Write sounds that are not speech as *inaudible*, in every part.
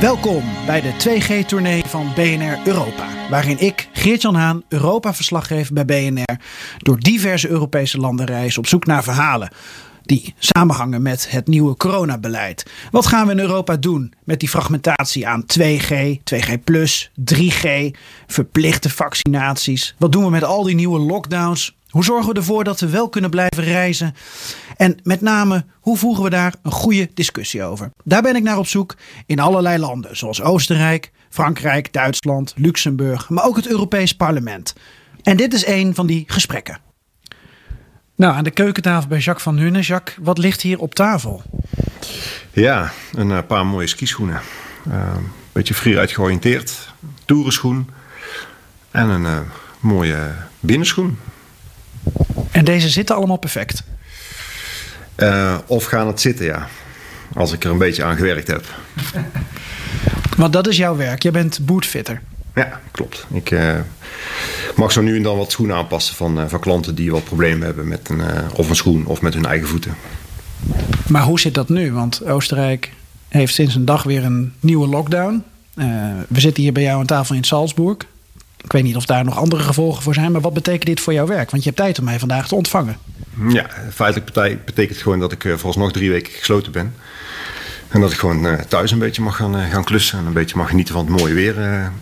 Welkom bij de 2G-tournee van BNR Europa. Waarin ik, Geert-Jan Haan, Europa-verslaggever bij BNR... door diverse Europese landen reis op zoek naar verhalen... die samenhangen met het nieuwe coronabeleid. Wat gaan we in Europa doen met die fragmentatie aan 2G, 2G+, 3G... verplichte vaccinaties? Wat doen we met al die nieuwe lockdowns? Hoe zorgen we ervoor dat we wel kunnen blijven reizen? En met name, hoe voeren we daar een goede discussie over? Daar ben ik naar op zoek in allerlei landen, zoals Oostenrijk, Frankrijk, Duitsland, Luxemburg, maar ook het Europees Parlement. En dit is een van die gesprekken. Nou, aan de keukentafel bij Jacques van Hunnen. Jacques, wat ligt hier op tafel? Ja, een eh, paar mooie skischoenen. Een uh, beetje freeride georiënteerd. Toerenschoen. En een uh, mooie binnenschoen. En deze zitten allemaal perfect? Uh, of gaan het zitten, ja. Als ik er een beetje aan gewerkt heb. *laughs* Want dat is jouw werk. Jij bent bootfitter. Ja, klopt. Ik uh, mag zo nu en dan wat schoenen aanpassen van, uh, van klanten die wat problemen hebben met een, of een schoen of met hun eigen voeten. Maar hoe zit dat nu? Want Oostenrijk heeft sinds een dag weer een nieuwe lockdown. we zitten hier bij jou aan tafel in Salzburg. Ik weet niet of daar nog andere gevolgen voor zijn, maar wat betekent dit voor jouw werk? Want je hebt tijd om mij vandaag te ontvangen. Ja, feitelijk betekent het gewoon dat ik vooralsnog drie weken gesloten ben. En dat ik gewoon uh, thuis een beetje mag gaan, uh, gaan klussen en een beetje mag genieten van het mooie weer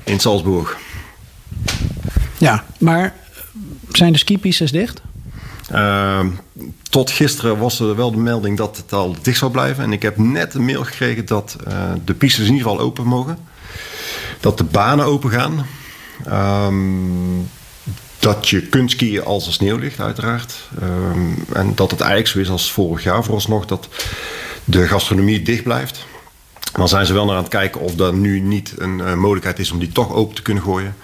in Salzburg. Ja, maar zijn de skipistes dicht? Ehm, tot gisteren was er wel de melding dat het al dicht zou blijven. En ik heb net een mail gekregen dat de pistes in ieder geval open mogen. Dat de banen open gaan. Um, dat je kunt skiën als er sneeuw ligt, uiteraard. Um, en dat het eigenlijk zo is als vorig jaar vooralsnog dat de gastronomie dicht blijft. Dan zijn ze wel naar aan het kijken of er nu niet een uh, mogelijkheid is om die toch open te kunnen gooien.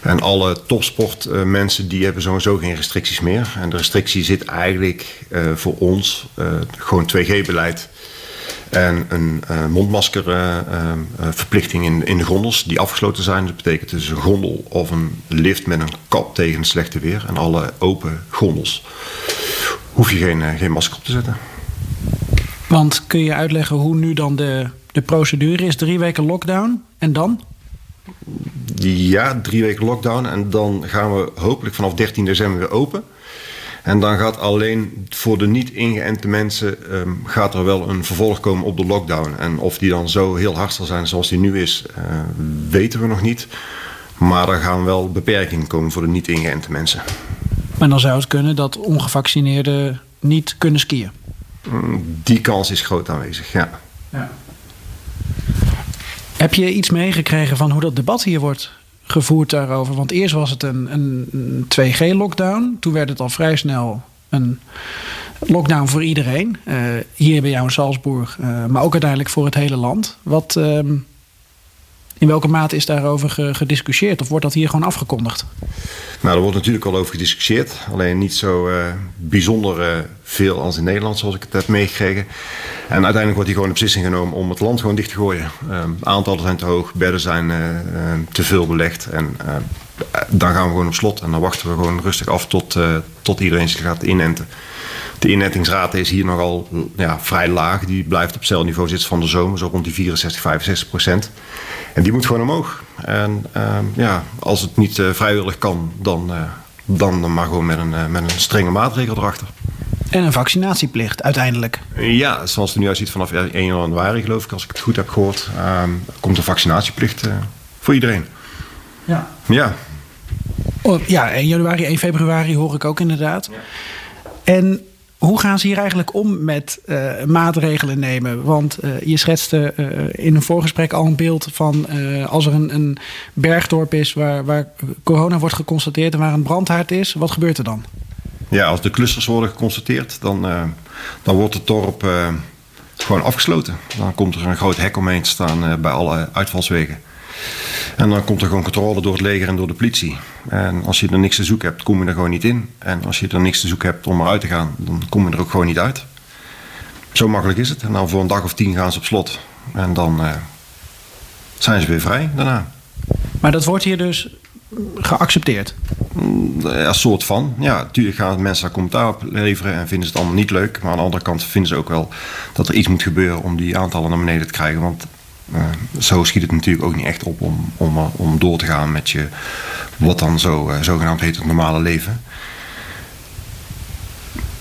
En alle topsportmensen uh, die hebben sowieso geen restricties meer. En de restrictie zit eigenlijk uh, voor ons gewoon 2G-beleid. En een uh, mondmaskerverplichting uh, in, in de gondels die afgesloten zijn. Dat betekent dus een gondel of een lift met een kap tegen het slechte weer. En alle open gondels hoef je geen, geen masker op te zetten. Want kun je uitleggen hoe nu dan de, de procedure is? Drie weken lockdown en dan? Ja, drie weken lockdown. En dan gaan we hopelijk vanaf 13 december weer open. En dan gaat alleen voor de niet ingeënte mensen um, gaat er wel een vervolg komen op de lockdown. En of die dan zo heel hard zal zijn zoals die nu is, uh, weten we nog niet. Maar er gaan wel beperkingen komen voor de niet ingeënte mensen. Maar dan zou het kunnen dat ongevaccineerden niet kunnen skiën? Die kans is groot aanwezig, ja. ja. Heb je iets meegekregen van hoe dat debat hier wordt gevoerd daarover? Want eerst was het een, een 2G-lockdown. Toen werd het al vrij snel een lockdown voor iedereen. Uh, hier bij jou in Salzburg, uh, maar ook uiteindelijk voor het hele land. Wat, uh, in welke mate is daarover gediscussieerd? Of wordt dat hier gewoon afgekondigd? Nou, er wordt natuurlijk al over gediscussieerd. Alleen niet zo uh, bijzonder uh, veel als in Nederland, zoals ik het heb meegekregen. En uiteindelijk wordt hier gewoon de beslissing genomen om het land gewoon dicht te gooien. Um, aantallen zijn te hoog, bedden zijn uh, te veel belegd. En dan gaan we gewoon op slot. En dan wachten we gewoon rustig af tot, tot iedereen zich gaat inenten. De inentingsrate is hier nogal ja, vrij laag. Die blijft op hetzelfde niveau zitten van de zomer, zo rond die 64, 65 procent. En die moet gewoon omhoog. En uh, ja, als het niet uh, vrijwillig kan, dan, uh, dan maar gewoon met een, met een strenge maatregel erachter. En een vaccinatieplicht uiteindelijk. Ja, zoals het nu uitziet vanaf 1 januari geloof ik, als ik het goed heb gehoord, komt een vaccinatieplicht voor iedereen. Ja. Ja. Oh, ja, 1 januari, 1 februari hoor ik ook inderdaad. Ja. En hoe gaan ze hier eigenlijk om met uh, maatregelen nemen? Want uh, je schetste uh, in een voorgesprek al een beeld van als er een, een bergdorp is waar, waar, corona wordt geconstateerd en waar een brandhaard is, wat gebeurt er dan? Ja, als de clusters worden geconstateerd, dan, dan wordt het dorp gewoon afgesloten. Dan komt er een groot hek omheen te staan bij alle uitvalswegen. En dan komt er gewoon controle door het leger en door de politie. En als je er niks te zoeken hebt, kom je er gewoon niet in. En als je er niks te zoeken hebt om eruit te gaan, dan kom je er ook gewoon niet uit. Zo makkelijk is het. En dan voor een dag of tien gaan ze op slot. En dan uh, zijn ze weer vrij daarna. Maar dat wordt hier dus geaccepteerd? Ja, soort van. Ja, natuurlijk gaan mensen daar commentaar op leveren en vinden ze het allemaal niet leuk. Maar aan de andere kant vinden ze ook wel dat er iets moet gebeuren om die aantallen naar beneden te krijgen. Want zo schiet het natuurlijk ook niet echt op om, om, om door te gaan met je, wat dan zo uh, zogenaamd heet het normale leven.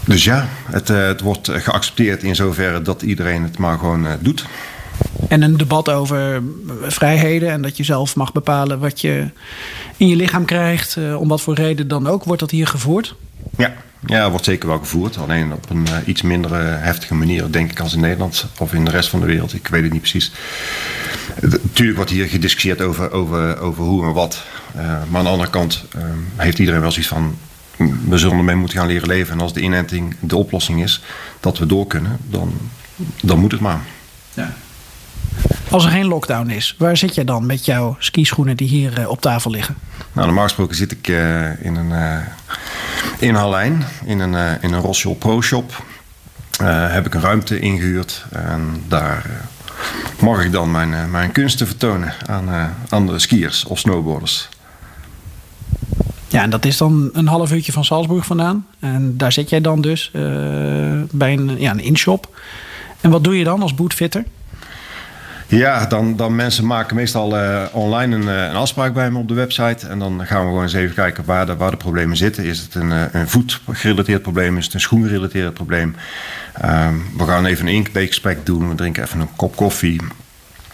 Dus ja, het, uh, het wordt geaccepteerd in zoverre dat iedereen het maar gewoon doet. En een debat over vrijheden en dat je zelf mag bepalen wat je in je lichaam krijgt, om wat voor reden dan ook, wordt dat hier gevoerd? Ja, ja, wordt zeker wel gevoerd. Alleen op een uh, iets minder heftige manier, denk ik, als in Nederland of in de rest van de wereld. Ik weet het niet precies. Natuurlijk wordt hier gediscussieerd over, over, over hoe en wat. Uh, maar aan de andere kant uh, heeft iedereen wel zoiets van. We zullen ermee moeten gaan leren leven. En als de inenting de oplossing is dat we door kunnen, dan, dan moet het maar. Ja. Als er geen lockdown is, waar zit jij dan met jouw skischoenen die hier uh, op tafel liggen? Nou, normaal gesproken zit ik uh, in een uh, in Halijn, in een, in een Rossel Pro Shop. heb ik een ruimte ingehuurd en daar mag ik dan mijn, mijn kunsten vertonen aan andere skiers of snowboarders. Ja, en dat is dan een half uurtje van Salzburg vandaan. En daar zit jij dan dus bij een, ja, een inshop. En wat doe je dan als bootfitter? Ja, dan, dan mensen maken meestal uh, online een, een, afspraak bij me op de website. En dan gaan we gewoon eens even kijken waar de, waar de problemen zitten. Is het een, een voetgerelateerd probleem? Is het een schoengerelateerd probleem? Um, we gaan even een inkeekgesprek doen. We drinken even een kop koffie.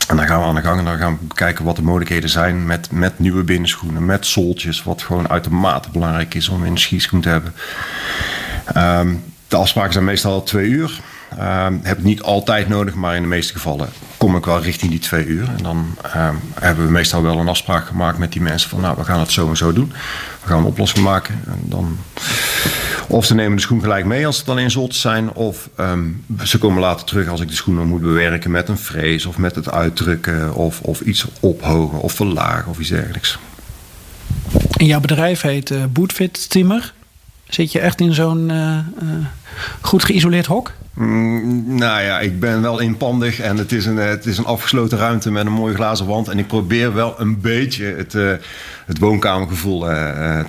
En dan gaan we aan de gang en dan gaan we kijken wat de mogelijkheden zijn met, met nieuwe binnenschoenen, met soltjes, wat gewoon uitermate belangrijk is om in de skischoen te hebben. Um, de afspraken zijn meestal twee uur. Uh, heb ik niet altijd nodig, maar in de meeste gevallen kom ik wel richting die twee uur. En dan uh, hebben we meestal wel een afspraak gemaakt met die mensen van nou, we gaan het zo en zo doen. We gaan een oplossing maken. En dan, of ze nemen de schoen gelijk mee als ze dan in zot zijn, of um, ze komen later terug als ik de schoen moet bewerken met een frees of met het uitdrukken of, of iets ophogen of verlagen of iets dergelijks. En jouw bedrijf heet uh, Bootfit Timmer. Zit je echt in zo'n uh, uh, goed geïsoleerd hok? Mm, nou ja, ik ben wel inpandig en het is, een, het is een afgesloten ruimte met een mooie glazen wand. En ik probeer wel een beetje het, uh, het woonkamergevoel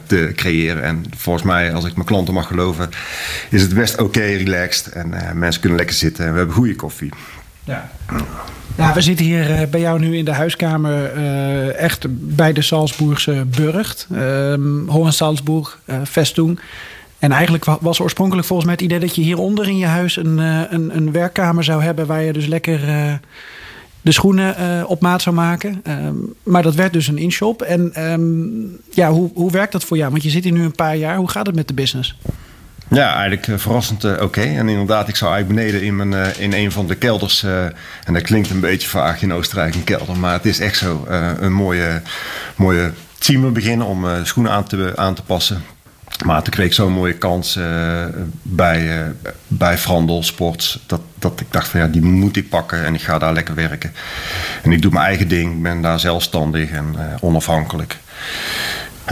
te creëren. En volgens mij, als ik mijn klanten mag geloven, is het best oké okay, relaxed. En mensen kunnen lekker zitten en we hebben goede koffie. Ja. Ja, we zitten hier bij jou nu in de huiskamer, uh, echt bij de Salzburgse burcht. Uh, Hohen-Salzburg, uh, Vestung. En eigenlijk was oorspronkelijk volgens mij het idee dat je hieronder in je huis een, een, een werkkamer zou hebben waar je dus lekker de schoenen op maat zou maken. Um, maar dat werd dus een inshop. En um, ja, hoe, hoe werkt dat voor jou? Want je zit hier nu een paar jaar. Hoe gaat het met de business? Ja, eigenlijk verrassend oké. En inderdaad, ik zou eigenlijk beneden in, mijn, in een van de kelders... en dat klinkt een beetje vaag in Oostenrijk, een kelder... maar het is echt zo een mooie, mooie teamer beginnen om schoenen aan te, aan te passen. Maar toen kreeg ik zo'n mooie kans bij, bij Frandel Sports... Dat, dat ik dacht van ja, die moet ik pakken en ik ga daar lekker werken. En ik doe mijn eigen ding, ben daar zelfstandig en onafhankelijk...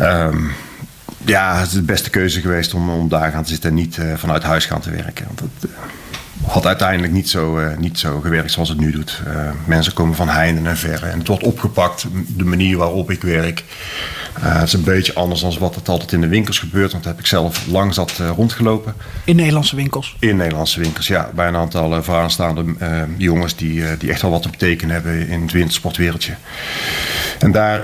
Um, ja, het is de beste keuze geweest om, om daar gaan te zitten en niet uh, vanuit huis gaan te werken. Want uh, had uiteindelijk niet zo, uh, niet zo gewerkt zoals het nu doet. mensen komen van heinde en verre en het wordt opgepakt, de manier waarop ik werk. Het is een beetje anders dan wat het altijd in de winkels gebeurt, want daar heb ik zelf lang zat rondgelopen. In Nederlandse winkels? In Nederlandse winkels, ja. Bij een aantal vooraanstaande jongens die, die echt wel wat te betekenen hebben in het wintersportwereldje. En daar,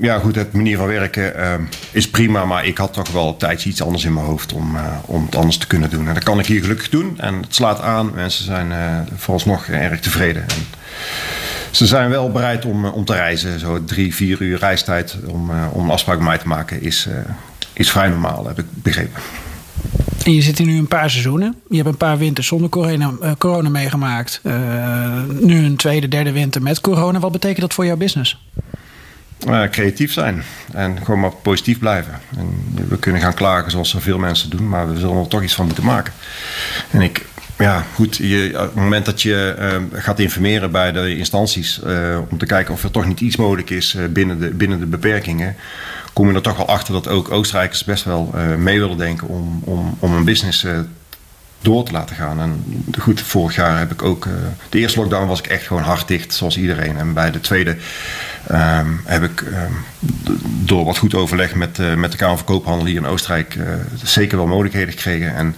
ja goed, het manier van werken is prima, maar ik had toch wel een tijdje iets anders in mijn hoofd om, om het anders te kunnen doen. En dat kan ik hier gelukkig doen. En het slaat aan. Mensen zijn vooralsnog erg tevreden. En ze zijn wel bereid om, om te reizen. Zo drie, vier uur reistijd om, uh, om afspraak met mij te maken is, is vrij normaal, heb ik begrepen. En je zit hier nu een paar seizoenen. Je hebt een paar winters zonder corona, corona meegemaakt. nu een tweede, derde winter met corona. Wat betekent dat voor jouw business? Uh, creatief zijn en gewoon maar positief blijven. En we kunnen gaan klagen zoals zoveel mensen doen, maar we zullen er toch iets van moeten maken. En ik, ja, goed. Je, op het moment dat je uh, gaat informeren bij de instanties uh, om te kijken of er toch niet iets mogelijk is uh, binnen, de, binnen de beperkingen, kom je er toch wel achter dat ook Oostenrijkers best wel mee willen denken om, om, om een business door te laten gaan. En goed, vorig jaar heb ik ook. de eerste lockdown was ik echt gewoon hard dicht, zoals iedereen. En bij de tweede um, heb ik um, door wat goed overleg met, uh, met de Kamer van Koophandel hier in Oostenrijk uh, zeker wel mogelijkheden gekregen. En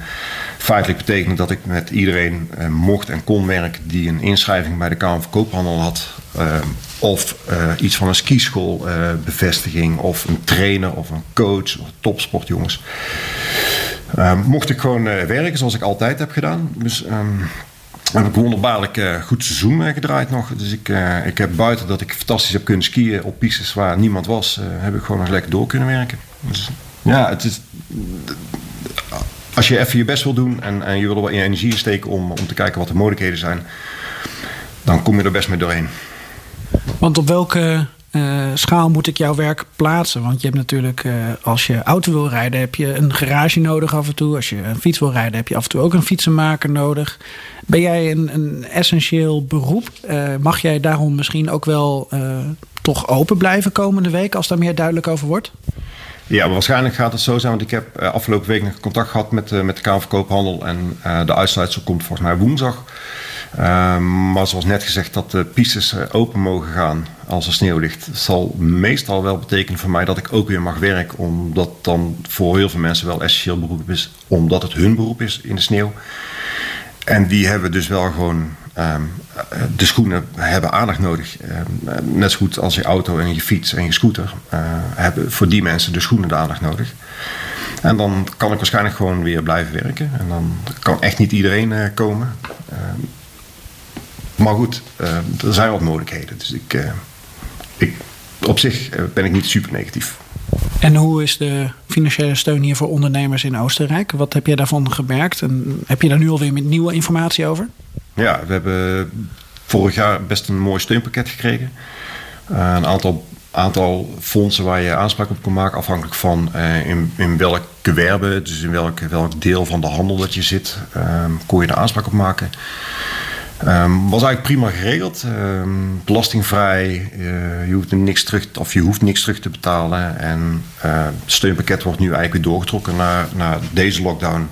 feitelijk betekent dat ik met iedereen uh, mocht en kon werken die een inschrijving bij de Kamer van Koophandel had. of iets van een skischoolbevestiging, of een trainer of een coach of topsportjongens. mocht ik gewoon werken zoals ik altijd heb gedaan. Dus heb ik wonderbaarlijk uh, goed seizoen uh, gedraaid nog. Dus ik, uh, ik heb buiten dat ik fantastisch heb kunnen skiën op pistes waar niemand was, heb ik gewoon nog lekker door kunnen werken. Dus ja, het is. Als je even je best wil doen en, en je wil er wat energie steken om, om te kijken wat de mogelijkheden zijn, dan kom je er best mee doorheen. Want op welke uh, schaal moet ik jouw werk plaatsen? Want je hebt natuurlijk, uh, als je auto wil rijden, heb je een garage nodig af en toe. Als je een fiets wil rijden, heb je af en toe ook een fietsenmaker nodig. Ben jij een, een essentieel beroep? Uh, mag jij daarom misschien ook wel toch open blijven komende week als daar meer duidelijk over wordt? Ja, waarschijnlijk gaat het zo zijn, want ik heb afgelopen week nog contact gehad met, met de Kamer van Koophandel en de uitsluitsel komt volgens mij woensdag. Um, maar zoals net gezegd, dat de pistes eh, open mogen gaan als er sneeuw ligt, zal meestal wel betekenen voor mij dat ik ook weer mag werken. Omdat dan voor heel veel mensen wel essentieel beroep is, omdat het hun beroep is in de sneeuw. En die hebben dus wel gewoon. Um, de schoenen hebben aandacht nodig. Um, net zo goed als je auto en je fiets en je scooter. Uh, hebben voor die mensen de schoenen de aandacht nodig. En dan kan ik waarschijnlijk gewoon weer blijven werken. En dan kan echt niet iedereen komen. Maar goed, er zijn wat mogelijkheden. Dus ik, ik, op zich eh, ben ik niet super negatief. En hoe is de financiële steun hier voor ondernemers in Oostenrijk? Wat heb jij daarvan gemerkt? En heb je daar nu alweer nieuwe informatie over? Ja, we hebben vorig jaar best een mooi steunpakket gekregen. een aantal, aantal fondsen waar je aanspraak op kan maken, afhankelijk van in, in welk gewerbe, dus in welk, welk deel van de handel dat je zit, kon je er aanspraak op maken. Um, was eigenlijk prima geregeld. Um, belastingvrij. Uh, je hoeft niks terug, of je hoeft niks terug te betalen. En het steunpakket wordt nu eigenlijk weer doorgetrokken naar, naar deze lockdown.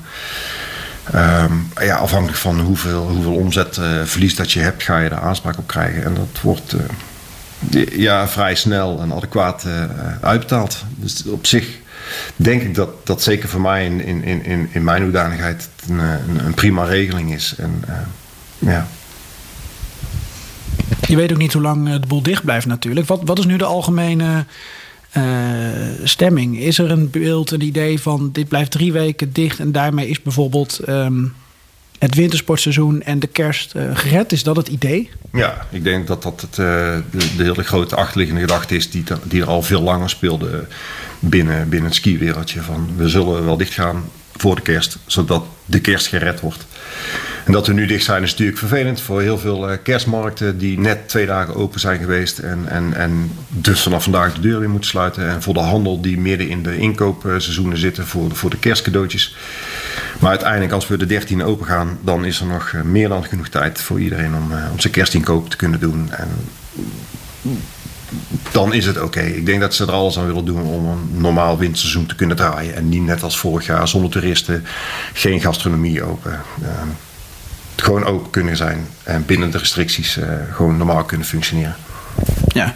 Um, ja, afhankelijk van hoeveel, hoeveel omzetverlies uh, dat je hebt, ga je er aanspraak op krijgen. En dat wordt ja, vrij snel en adequaat uitbetaald. Dus op zich denk ik dat dat zeker voor mij in, in, in, in mijn hoedanigheid een, een, prima regeling is. En, ja. Je weet ook niet hoe lang eh, de boel dicht blijft natuurlijk. Wat, wat is nu de algemene stemming? Is er een beeld, een idee van dit blijft drie weken dicht en daarmee is bijvoorbeeld um, het wintersportseizoen en de kerst uh, gered? Is dat het idee? Ja, ik denk dat dat het, uh, de, de, hele grote achterliggende gedachte is die, die er al veel langer speelde binnen, binnen het skiwereldje. Van we zullen wel dicht gaan voor de kerst, zodat de kerst gered wordt. Dat we nu dicht zijn is natuurlijk vervelend voor heel veel uh, kerstmarkten die net twee dagen open zijn geweest. En, en, en dus vanaf vandaag de deur weer moeten sluiten. En voor de handel die midden in de inkoopseizoenen zitten voor de, voor de kerstcadeautjes. Maar uiteindelijk als we de 13 open gaan, dan is er nog uh, meer dan genoeg tijd voor iedereen om, uh, om zijn kerstinkoop te kunnen doen. En dan is het oké. Ik denk dat ze er alles aan willen doen om een normaal winterseizoen te kunnen draaien. En niet net als vorig jaar zonder toeristen, geen gastronomie open. Gewoon open kunnen zijn en binnen de restricties uh, gewoon normaal kunnen functioneren. Ja.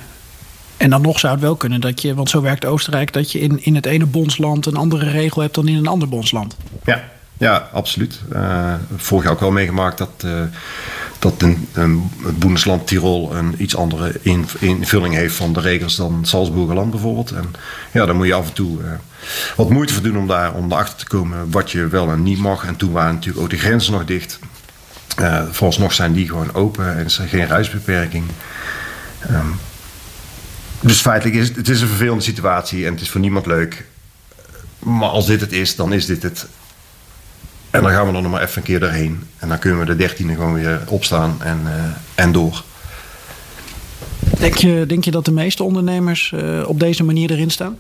En dan nog zou het wel kunnen dat je, want zo werkt Oostenrijk, dat je in, in het ene bondsland een andere regel hebt dan in een ander bondsland. Ja, ja absoluut. Uh, vorig jaar ook wel meegemaakt dat, uh, dat een, een, het Bundesland Tirol een iets andere in, invulling heeft van de regels dan Salzburgerland bijvoorbeeld. En ja, dan moet je af en toe wat moeite voor doen om daar om erachter te komen wat je wel en niet mag. En toen waren natuurlijk ook de grenzen nog dicht. Uh, vooralsnog zijn die gewoon open en is er geen reisbeperking. Um, dus feitelijk is het is een vervelende situatie en het is voor niemand leuk. Maar als dit het is, dan is dit het. En dan gaan we er nog maar even een keer doorheen. En dan kunnen we de dertiende gewoon weer opstaan en, uh, en door. Denk je, denk je dat de meeste ondernemers uh, op deze manier erin staan?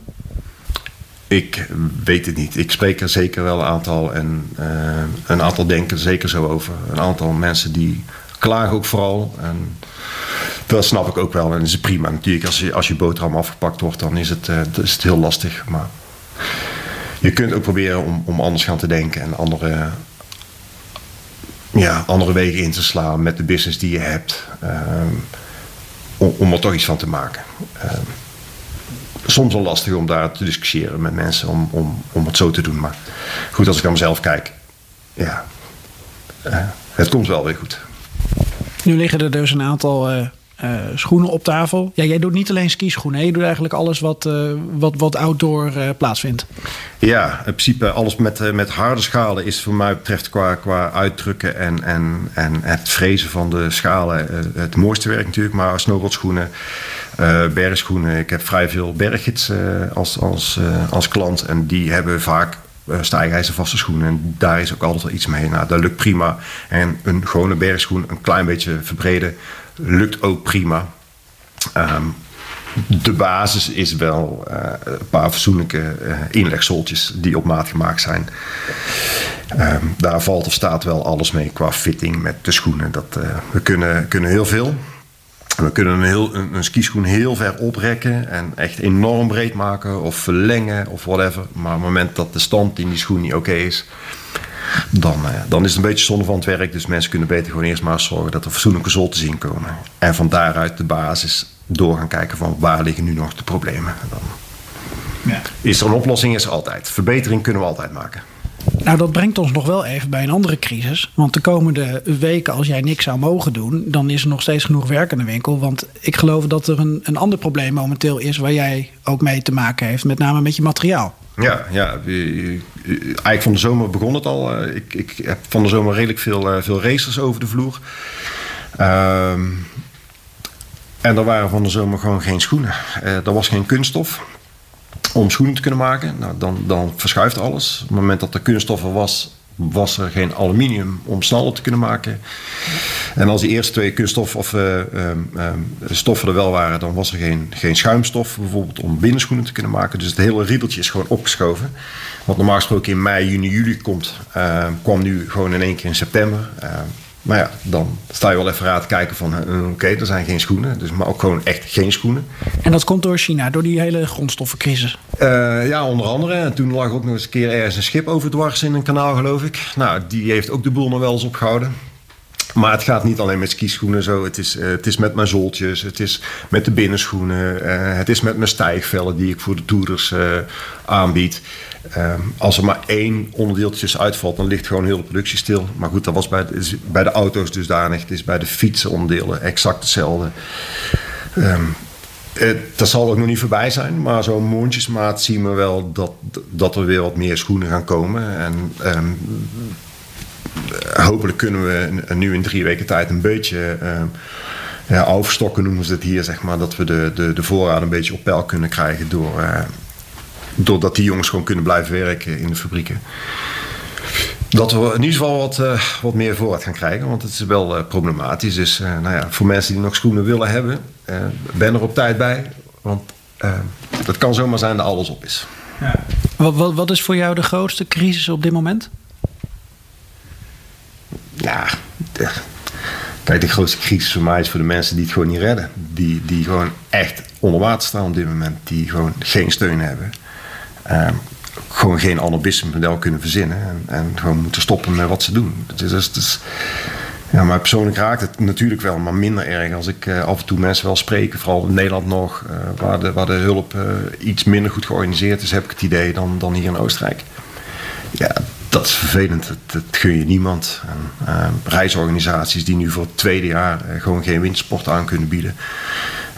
Ik weet het niet. Ik spreek er zeker wel een aantal. En uh, een aantal denken er zeker zo over. Een aantal mensen die klagen ook vooral. En dat snap ik ook wel. En dat is prima. Natuurlijk, als je, als je boterham afgepakt wordt, dan is het, uh, is het heel lastig. Maar je kunt ook proberen om, om anders gaan te denken. En andere, ja, andere wegen in te slaan met de business die je hebt. Uh, om, om er toch iets van te maken. Uh, soms wel lastig om daar te discussiëren met mensen om, om, om het zo te doen. Maar goed, als ik naar mezelf kijk, ja, uh, het komt wel weer goed. Nu liggen er dus een aantal uh, uh, schoenen op tafel. Ja, jij doet niet alleen skischoenen, je doet eigenlijk alles wat, wat, wat outdoor plaatsvindt. Ja, in principe alles met, met harde schalen is voor mij betreft qua, qua uitdrukken en, en, en het frezen van de schalen het mooiste werk natuurlijk. Maar snowboardschoenen, uh, bergschoenen. Ik heb vrij veel berggidsen uh, als, als, uh, als klant. En die hebben vaak uh, stijgijzervaste schoenen. En daar is ook altijd wel iets mee. Nou, dat lukt prima. En een gewone bergschoen, een klein beetje verbreden, lukt ook prima. Um, de basis is wel een paar fatsoenlijke uh, inlegsoltjes die op maat gemaakt zijn. Um, daar valt of staat wel alles mee qua fitting met de schoenen. Dat, we kunnen, kunnen heel veel. We kunnen een, heel, een, een skischoen heel ver oprekken en echt enorm breed maken of verlengen of whatever. Maar op het moment dat de stand in die schoen niet oké okay is, dan, uh, dan is het een beetje zonde van het werk. Dus mensen kunnen beter gewoon eerst maar zorgen dat er fatsoenlijke zolten zien komen. En van daaruit de basis door gaan kijken van waar liggen nu nog de problemen. Dan ja. Is er een oplossing? Is er altijd. Verbetering kunnen we altijd maken. Nou, dat brengt ons nog wel even bij een andere crisis. Want de komende weken, als jij niks zou mogen doen, dan is er nog steeds genoeg werk in de winkel. Want ik geloof dat er een, een ander probleem momenteel is waar jij ook mee te maken heeft, met name met je materiaal. Ja, ja, eigenlijk van de zomer begon het al. Ik, ik heb van de zomer redelijk veel, veel racers over de vloer. Um, en er waren van de zomer gewoon geen schoenen. Uh, er was geen kunststof om schoenen te kunnen maken. Nou, dan, dan verschuift alles. Op het moment dat er kunststof er was, was er geen aluminium om sneller te kunnen maken. En als die eerste twee kunststof of uh, um, um, stoffen er wel waren, dan was er geen, geen schuimstof bijvoorbeeld om binnenschoenen te kunnen maken. Dus het hele riebeltje is gewoon opgeschoven. Wat normaal gesproken in mei, juni, juli komt, uh, kwam nu gewoon in één keer in september. Maar ja, dan sta je wel even aan te kijken van... oké, okay, er zijn geen schoenen, dus, maar ook gewoon echt geen schoenen. En dat komt door China, door die hele grondstoffencrisis? Uh, ja, onder andere. En toen lag ook nog eens een keer ergens een schip overdwars in een kanaal, geloof ik. Nou, die heeft ook de boel nog wel eens opgehouden. Maar het gaat niet alleen met skischoenen zo. Het is, uh, het is met mijn zoltjes, het is met de binnenschoenen... Uh, het is met mijn stijgvellen die ik voor de toerders aanbied... Um, als er maar één onderdeeltje uitvalt, dan ligt gewoon heel de productie stil. Maar goed, dat was bij de, bij de auto's dusdanig. Het is bij de fietsenonderdelen exact hetzelfde. Het, dat zal ook nog niet voorbij zijn, maar zo'n mondjesmaat zien we wel dat, dat er weer wat meer schoenen gaan komen. En um, hopelijk kunnen we nu in drie weken tijd een beetje ja, overstokken, noemen ze het hier, zeg maar. Dat we de, de, de voorraad een beetje op peil kunnen krijgen door, uh, doordat die jongens gewoon kunnen blijven werken in de fabrieken. Dat we in ieder geval wat, uh, wat meer voorraad gaan krijgen. Want het is wel uh, problematisch. Dus nou ja, voor mensen die nog schoenen willen hebben, ben er op tijd bij. Want het kan zomaar zijn dat alles op is. Ja. Wat, wat, wat is voor jou de grootste crisis op dit moment? Ja, kijk, de grootste crisis voor mij is voor de mensen die het gewoon niet redden. Die, die gewoon echt onder water staan op dit moment. Die gewoon geen steun hebben. Uh, gewoon geen ander kunnen verzinnen. En, en, gewoon moeten stoppen met wat ze doen. Dus, dus, dus, ja, maar persoonlijk raakt het natuurlijk wel, maar minder erg als ik uh, af en toe mensen wel spreek. Vooral in Nederland nog, uh, waar, de, waar de hulp uh, iets minder goed georganiseerd is, heb ik het idee, dan, dan hier in Oostenrijk. Ja, dat is vervelend. Dat, dat gun je niemand. En, reisorganisaties die nu voor het tweede jaar gewoon geen wintersport aan kunnen bieden.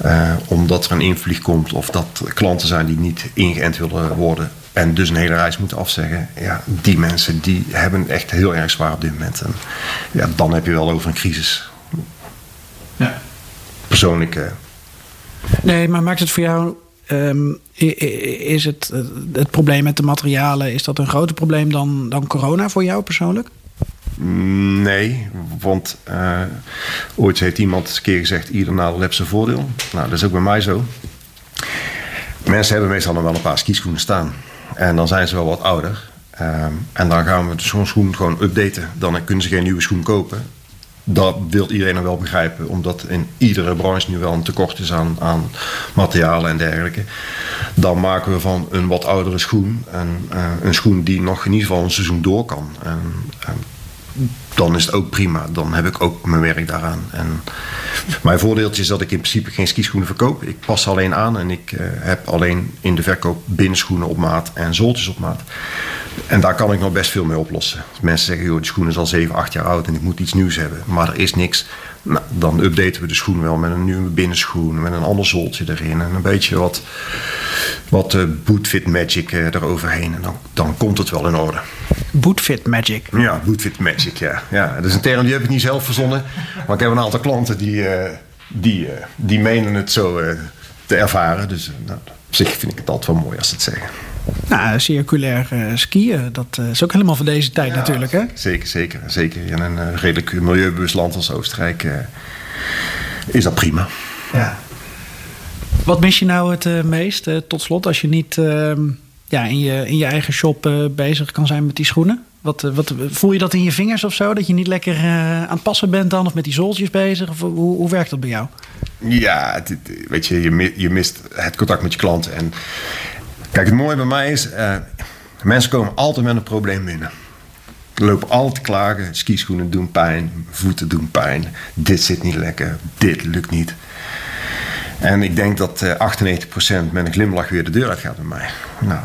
Uh, omdat er een invlieg komt of dat klanten zijn die niet ingeënt willen worden en dus een hele reis moeten afzeggen. Ja, die mensen die hebben het echt heel erg zwaar op dit moment. En ja, dan heb je wel over een crisis. Ja. Persoonlijk. Uh... Nee, maar maakt het voor jou. Um, is het, het probleem met de materialen, is dat een groter probleem dan, dan corona voor jou persoonlijk? Nee, want uh, ooit heeft iemand eens een keer gezegd: ieder nadeel heeft zijn voordeel. Nou, dat is ook bij mij zo. Mensen hebben meestal nog wel een paar skischoenen staan. En dan zijn ze wel wat ouder. Ehm, en dan gaan we zo'n schoen gewoon updaten. Dan kunnen ze geen nieuwe schoen kopen. Dat wil iedereen wel begrijpen, omdat in iedere branche nu wel een tekort is aan, aan materialen en dergelijke. Dan maken we van een wat oudere schoen een, uh, een schoen die nog in ieder geval een seizoen door kan. En, en dan is het ook prima. Dan heb ik ook mijn werk daaraan. En mijn voordeeltje is dat ik in principe geen skischoenen verkoop. Ik pas alleen aan en ik uh, heb alleen in de verkoop binnenschoenen op maat en zooltjes op maat. En daar kan ik nog best veel mee oplossen. Als mensen zeggen, joh, die schoen is al 7, 8 jaar oud en ik moet iets nieuws hebben. Maar er is niks. Nou, dan updaten we de schoen wel met een nieuwe binnenschoen, met een ander zooltje erin. En een beetje wat, wat uh, bootfit magic uh, eroverheen. En dan, dan komt het wel in orde. Bootfit magic? Ja, bootfit magic, ja. ja. Dat is een term die heb ik niet zelf verzonnen. Maar ik heb een aantal klanten die, uh, die, die menen het zo te ervaren. Dus nou, op zich vind ik het altijd wel mooi als ze het zeggen. Nou, circulair uh, skiën, dat uh, is ook helemaal van deze tijd ja, natuurlijk. Hè? Zeker, zeker. Zeker in een uh, redelijk milieubewust land als Oostenrijk is dat prima. Ja. Wat mis je nou het meest, tot slot, als je niet ehm, ja, in, je, in je eigen shop bezig kan zijn met die schoenen? Wat, wat, voel je dat in je vingers of zo? Dat je niet lekker aan het passen bent dan? Of met die zooltjes bezig? Of hoe, hoe werkt dat bij jou? Ja, het, weet je, je, je mist het contact met je klanten. En Kijk, het mooie bij mij is, uh, mensen komen altijd met een probleem binnen. Ze lopen altijd klagen, skischoenen doen pijn, voeten doen pijn, dit zit niet lekker, dit lukt niet. En ik denk dat uh, 98% met een glimlach weer de deur uit gaat bij mij. Nou,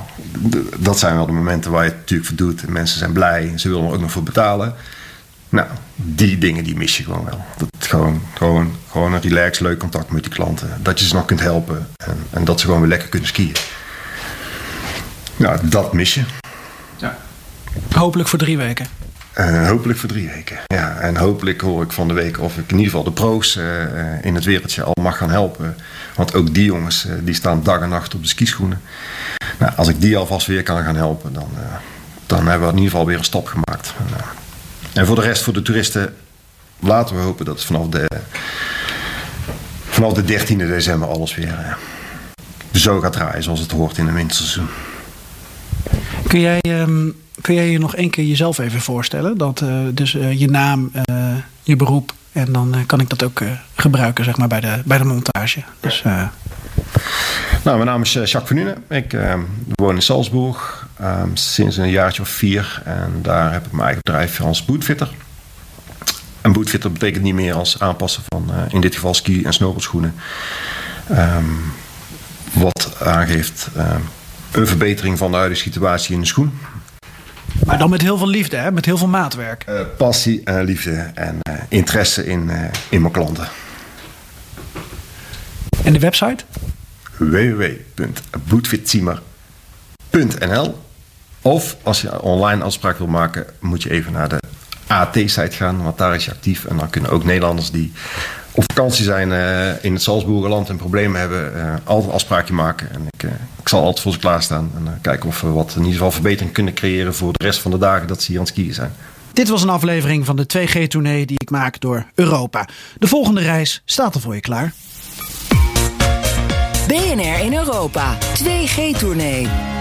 dat zijn wel de momenten waar je het natuurlijk voor doet. Mensen zijn blij, ze willen er ook nog voor betalen. Nou, die dingen die mis je gewoon wel. Dat gewoon, gewoon, gewoon een relaxed, leuk contact met die klanten. Dat je ze nog kunt helpen en, en dat ze gewoon weer lekker kunnen skiën. Nou, dat mis je. Ja. Hopelijk voor drie weken. Uh, hopelijk voor drie weken. Ja, en hopelijk hoor ik van de week of ik in ieder geval de pro's uh, in het wereldje al mag gaan helpen. Want ook die jongens uh, die staan dag en nacht op de skischoenen. Nou, als ik die alvast weer kan gaan helpen, dan, dan hebben we in ieder geval weer een stap gemaakt. en voor de rest, voor de toeristen, laten we hopen dat het vanaf de, vanaf de 13e december alles weer zo gaat draaien zoals het hoort in een winterseizoen. Kun jij, um, kun jij je nog één keer jezelf even voorstellen? Dat, uh, dus uh, je naam, uh, je beroep. En dan kan ik dat ook gebruiken zeg maar, bij, de, bij de montage. Dus, nou, mijn naam is Jacques van Nuenen. Ik woon in Salzburg um, sinds een jaartje of vier. En daar heb ik mijn eigen bedrijf als bootfitter. En bootfitter betekent niet meer als aanpassen van in dit geval ski- en snowboardschoenen. Wat aangeeft een verbetering van de huidige situatie in de schoen. Maar dan met heel veel liefde, hè? met heel veel maatwerk. Uh, passie en liefde en uh, interesse in, uh, in mijn klanten. En de website? www.bootfitziemer.nl Of als je online afspraak wil maken, moet je even naar de AT-site gaan, want daar is je actief. En dan kunnen ook Nederlanders die op vakantie zijn uh, in het Salzburgerland en problemen hebben, uh, altijd een afspraakje maken. En ik, uh, ik zal altijd voor ze klaarstaan en kijken of we wat in ieder geval verbetering kunnen creëren voor de rest van de dagen dat ze hier aan het skiën zijn. Dit was een aflevering van de 2G-tournee die ik maak door Europa. De volgende reis staat er voor je klaar. BNR in Europa, 2G-tournee.